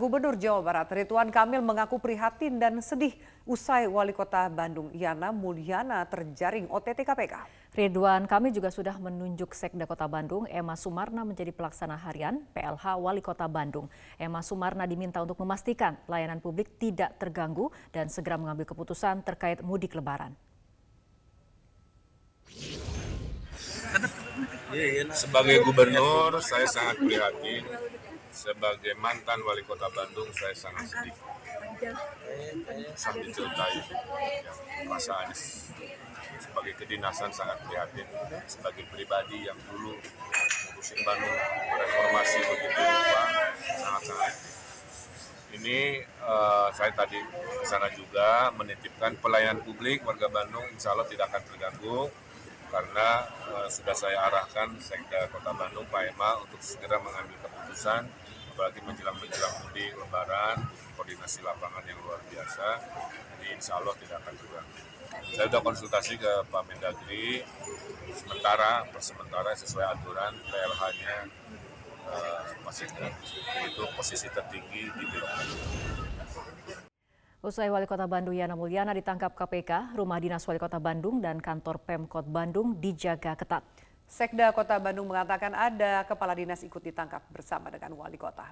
Gubernur Jawa Barat Ridwan Kamil mengaku prihatin dan sedih usai Wali Kota Bandung Yana Mulyana terjaring OTT KPK. Ridwan Kamil juga sudah menunjuk Sekda Kota Bandung Emma Sumarna menjadi pelaksana harian PLH Wali Kota Bandung. Emma Sumarna diminta untuk memastikan pelayanan publik tidak terganggu dan segera mengambil keputusan terkait mudik lebaran. Sebagai gubernur, saya sangat prihatin. Sebagai mantan wali kota Bandung, saya sangat sedih. Sambil ceritain yang masa Anies sebagai kedinasan sangat prihatin. Sebagai pribadi yang dulu ngurusin Bandung reformasi begitu rupa, sangat-sangat ini uh, saya tadi ke sana juga menitipkan pelayanan publik warga Bandung insya Allah tidak akan terganggu karena uh, sudah saya arahkan Sekda Kota Bandung Pak Ema untuk segera mengambil keputusan apalagi menjelang menjelang mudik Lebaran koordinasi lapangan yang luar biasa jadi insya Allah tidak akan terganggu. Saya sudah konsultasi ke Pak Mendagri sementara per sementara sesuai aturan PLH-nya uh, masih itu posisi tertinggi di birokrasi. Usai Wali Kota Bandung Yana Mulyana ditangkap KPK, rumah dinas Wali Kota Bandung dan kantor Pemkot Bandung dijaga ketat. Sekda Kota Bandung mengatakan ada kepala dinas ikut ditangkap bersama dengan wali kota.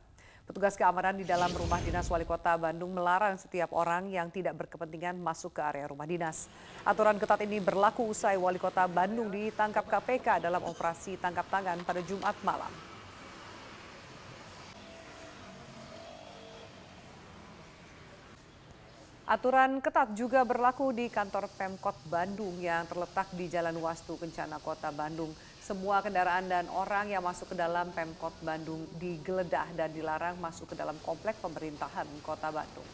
Petugas keamanan di dalam rumah dinas wali kota Bandung melarang setiap orang yang tidak berkepentingan masuk ke area rumah dinas. Aturan ketat ini berlaku usai wali kota Bandung ditangkap KPK dalam operasi tangkap tangan pada Jumat malam. Aturan ketat juga berlaku di kantor Pemkot Bandung yang terletak di Jalan Wastu Kencana Kota Bandung. Semua kendaraan dan orang yang masuk ke dalam Pemkot Bandung digeledah dan dilarang masuk ke dalam komplek pemerintahan Kota Bandung.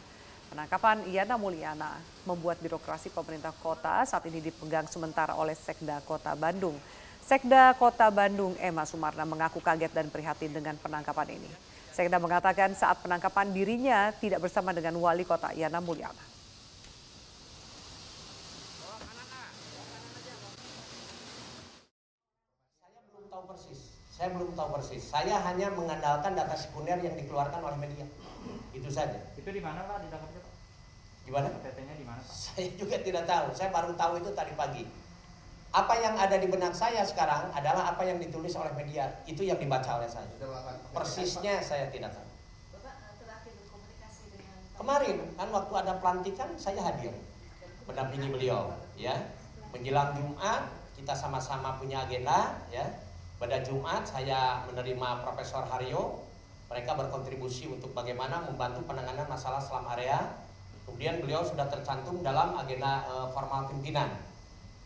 Penangkapan Iyana Mulyana membuat birokrasi pemerintah kota saat ini dipegang sementara oleh Sekda Kota Bandung. Sekda Kota Bandung Emma Sumarna mengaku kaget dan prihatin dengan penangkapan ini. Sekda mengatakan saat penangkapan dirinya tidak bersama dengan wali kota Yana Mulyana. Saya belum tahu persis. Saya belum tahu persis. Saya hanya mengandalkan data sekunder yang dikeluarkan oleh media. Itu saja. Itu di mana Pak ditangkapnya Pak? Di mana? OTT-nya di mana Pak? Saya juga tidak tahu. Saya baru tahu itu tadi pagi. Apa yang ada di benak saya sekarang adalah apa yang ditulis oleh media. Itu yang dibaca oleh saya. Persisnya saya tidak tahu. Kemarin kan waktu ada pelantikan saya hadir mendampingi beliau ya. Menjelang Jumat kita sama-sama punya agenda ya. Pada Jumat saya menerima Profesor Haryo. Mereka berkontribusi untuk bagaimana membantu penanganan masalah selam area. Kemudian beliau sudah tercantum dalam agenda uh, formal pimpinan.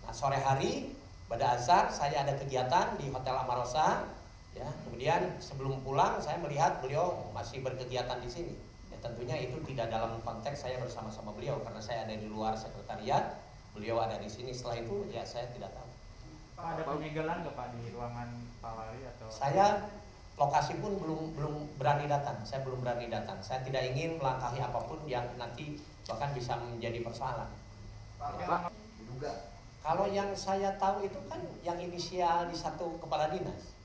Nah, sore hari pada azhar saya ada kegiatan di Hotel Amarosa. Ya, kemudian sebelum pulang saya melihat beliau masih berkegiatan di sini. Ya, tentunya itu tidak dalam konteks saya bersama-sama beliau karena saya ada di luar sekretariat, beliau ada di sini. Setelah itu ya saya tidak tahu. Pak ada penyegelan nggak Pak di ruangan Pak Wali atau? Saya lokasi pun belum belum berani datang. Saya belum berani datang. Saya tidak ingin melangkahi apa pun yang nanti bahkan bisa menjadi persoalan. Pak, Kalau yang saya tahu itu kan yang inisial di satu kepala dinas.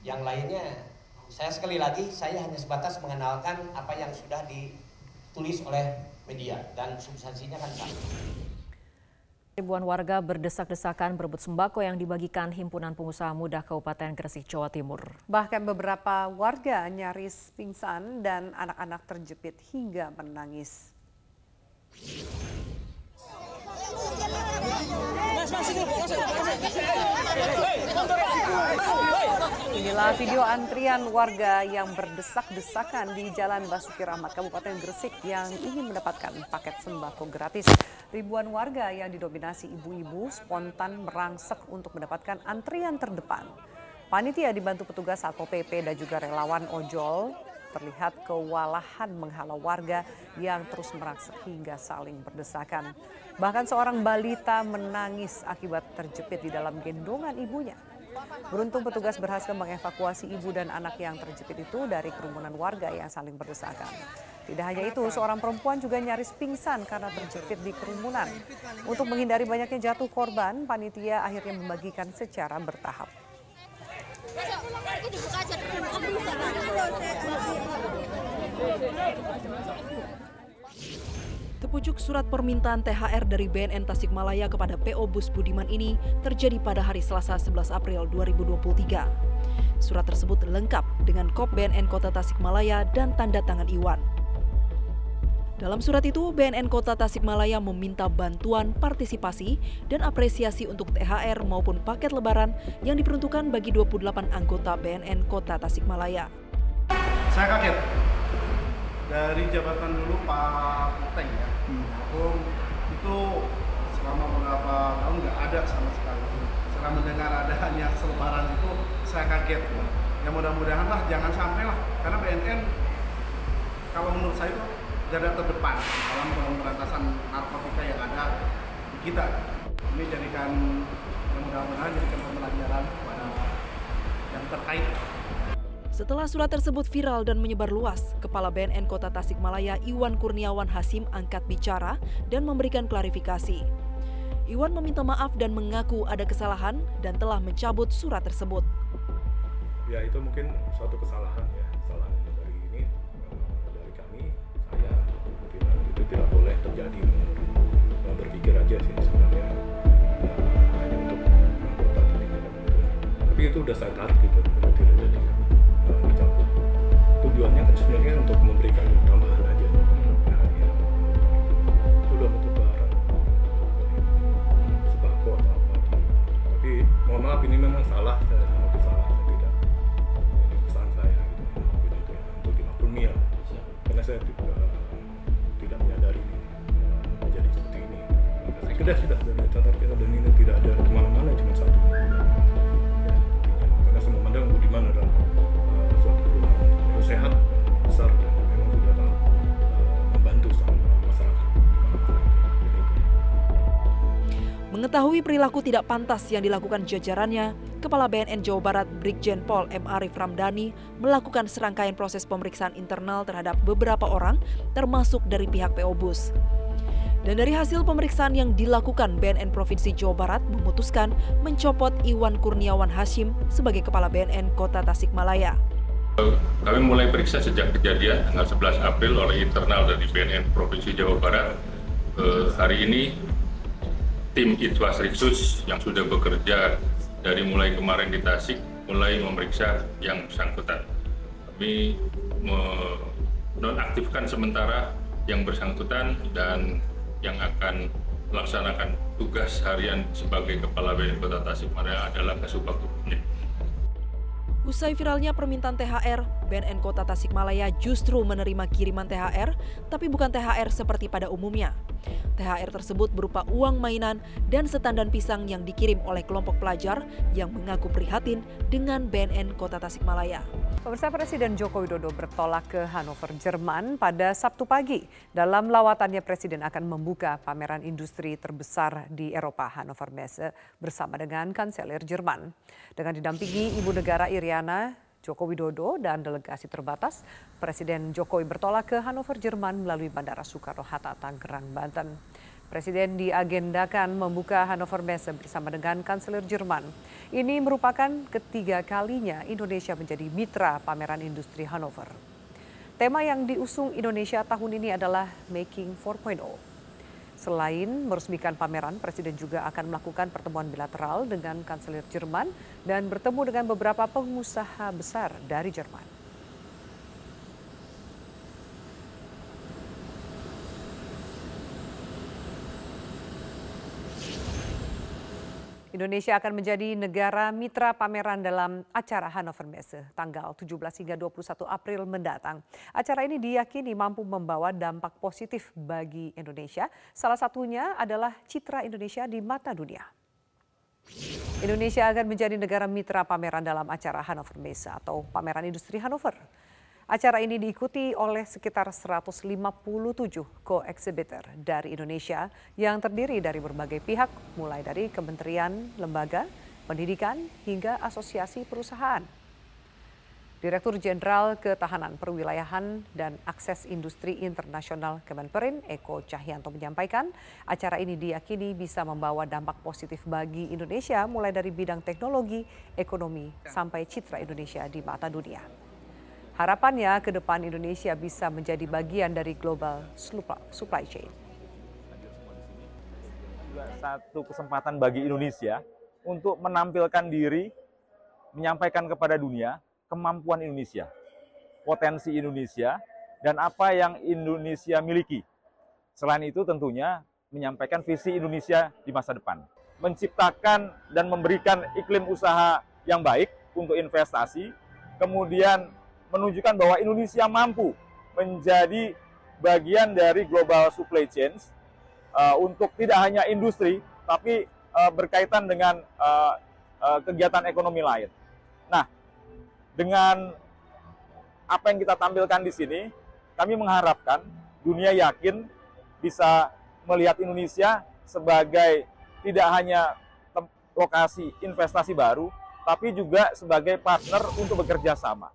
Yang lainnya saya sekali lagi saya hanya sebatas mengenalkan apa yang sudah ditulis oleh media dan substansinya kan sama. Ribuan warga berdesak-desakan berebut sembako yang dibagikan Himpunan Pengusaha Muda Kabupaten Gresik, Jawa Timur. Bahkan beberapa warga nyaris pingsan dan anak-anak terjepit hingga menangis. Inilah video antrian warga yang berdesak-desakan di Jalan Basuki Rahmat, Kabupaten Gresik yang ingin mendapatkan paket sembako gratis. Ribuan warga yang didominasi ibu-ibu spontan merangsek untuk mendapatkan antrian terdepan. Panitia dibantu petugas Satpol PP dan juga relawan ojol terlihat kewalahan menghalau warga yang terus merangsek hingga saling berdesakan. Bahkan seorang balita menangis akibat terjepit di dalam gendongan ibunya. Beruntung petugas berhasil mengevakuasi ibu dan anak yang terjepit itu dari kerumunan warga yang saling berdesakan. Tidak hanya itu, seorang perempuan juga nyaris pingsan karena terjepit di kerumunan. Untuk menghindari banyaknya jatuh korban, panitia akhirnya membagikan secara bertahap. Kepucuk surat permintaan THR dari BNN Tasikmalaya kepada PO Bus Budiman ini terjadi pada hari Selasa 11 April 2023. Surat tersebut lengkap dengan kop BNN Kota Tasikmalaya dan tanda tangan Iwan. Dalam surat itu, BNN Kota Tasikmalaya meminta bantuan partisipasi dan apresiasi untuk THR maupun paket lebaran yang diperuntukkan bagi 28 anggota BNN Kota Tasikmalaya. Saya kaget dari jabatan dulu Pak Puteng ya, Aku itu selama beberapa tahun nggak ada sama sekali. Setelah mendengar ada hanya selebaran itu, saya kaget. Ya mudah-mudahan lah jangan sampai lah, karena BNN kalau menurut saya itu garda terdepan dalam pemberantasan narkotika yang ada di kita. Ini jadikan yang mudah-mudahan jadikan pembelajaran kepada yang terkait. Setelah surat tersebut viral dan menyebar luas, Kepala BNN Kota Tasikmalaya Iwan Kurniawan Hasim angkat bicara dan memberikan klarifikasi. Iwan meminta maaf dan mengaku ada kesalahan dan telah mencabut surat tersebut. Ya itu mungkin suatu kesalahan ya, kesalahan dari ini tidak itu boleh terjadi. Berpikir aja sih sebenarnya eh, hanya untuk anggota tidak Tapi itu udah saya tarik gitu, tidak jadi eh, dicabut. Tujuannya kan sebenarnya untuk memberikan tambahan Mengetahui perilaku tidak pantas yang dilakukan jajarannya, Kepala BNN Jawa Barat Brigjen Pol M. Arif Ramdhani melakukan serangkaian proses pemeriksaan internal terhadap beberapa orang, termasuk dari pihak PO Bus. Dan dari hasil pemeriksaan yang dilakukan BNN Provinsi Jawa Barat memutuskan mencopot Iwan Kurniawan Hashim sebagai Kepala BNN Kota Tasikmalaya. Kami mulai periksa sejak kejadian tanggal 11 April oleh internal dari BNN Provinsi Jawa Barat. Eh, hari ini tim Itwas Riksus yang sudah bekerja dari mulai kemarin di Tasik mulai memeriksa yang bersangkutan. Kami menonaktifkan sementara yang bersangkutan dan yang akan melaksanakan tugas harian sebagai Kepala BNN Kota Tasikmalaya adalah Kasubag. Usai viralnya permintaan THR, BNN Kota Tasikmalaya justru menerima kiriman THR, tapi bukan THR seperti pada umumnya. THR tersebut berupa uang mainan dan setandan pisang yang dikirim oleh kelompok pelajar yang mengaku prihatin dengan BNN Kota Tasikmalaya. Pemirsa Presiden Joko Widodo bertolak ke Hannover, Jerman pada Sabtu pagi. Dalam lawatannya Presiden akan membuka pameran industri terbesar di Eropa, Hannover Messe, bersama dengan Kanselir Jerman. Dengan didampingi Ibu Negara Iriana Joko Widodo dan delegasi terbatas, Presiden Jokowi bertolak ke Hannover, Jerman melalui Bandara Soekarno-Hatta, Tangerang, Banten. Presiden diagendakan membuka Hannover Messe bersama dengan Kanselir Jerman. Ini merupakan ketiga kalinya Indonesia menjadi mitra pameran industri Hannover. Tema yang diusung Indonesia tahun ini adalah Making 4.0. Selain meresmikan pameran, Presiden juga akan melakukan pertemuan bilateral dengan Kanselir Jerman dan bertemu dengan beberapa pengusaha besar dari Jerman. Indonesia akan menjadi negara mitra pameran dalam acara Hannover Messe tanggal 17 hingga 21 April mendatang. Acara ini diyakini mampu membawa dampak positif bagi Indonesia. Salah satunya adalah citra Indonesia di mata dunia. Indonesia akan menjadi negara mitra pameran dalam acara Hannover Messe atau pameran industri Hannover. Acara ini diikuti oleh sekitar 157 co-exhibitor dari Indonesia yang terdiri dari berbagai pihak mulai dari kementerian, lembaga, pendidikan hingga asosiasi perusahaan. Direktur Jenderal Ketahanan Perwilayahan dan Akses Industri Internasional Kemenperin Eko Cahyanto menyampaikan acara ini diyakini bisa membawa dampak positif bagi Indonesia mulai dari bidang teknologi, ekonomi, sampai citra Indonesia di mata dunia. Harapannya ke depan Indonesia bisa menjadi bagian dari global supply chain. Satu kesempatan bagi Indonesia untuk menampilkan diri, menyampaikan kepada dunia kemampuan Indonesia, potensi Indonesia, dan apa yang Indonesia miliki. Selain itu tentunya menyampaikan visi Indonesia di masa depan. Menciptakan dan memberikan iklim usaha yang baik untuk investasi, kemudian menunjukkan bahwa Indonesia mampu menjadi bagian dari global supply chain uh, untuk tidak hanya industri, tapi uh, berkaitan dengan uh, uh, kegiatan ekonomi lain. Nah, dengan apa yang kita tampilkan di sini, kami mengharapkan dunia yakin bisa melihat Indonesia sebagai tidak hanya lokasi investasi baru, tapi juga sebagai partner untuk bekerja sama.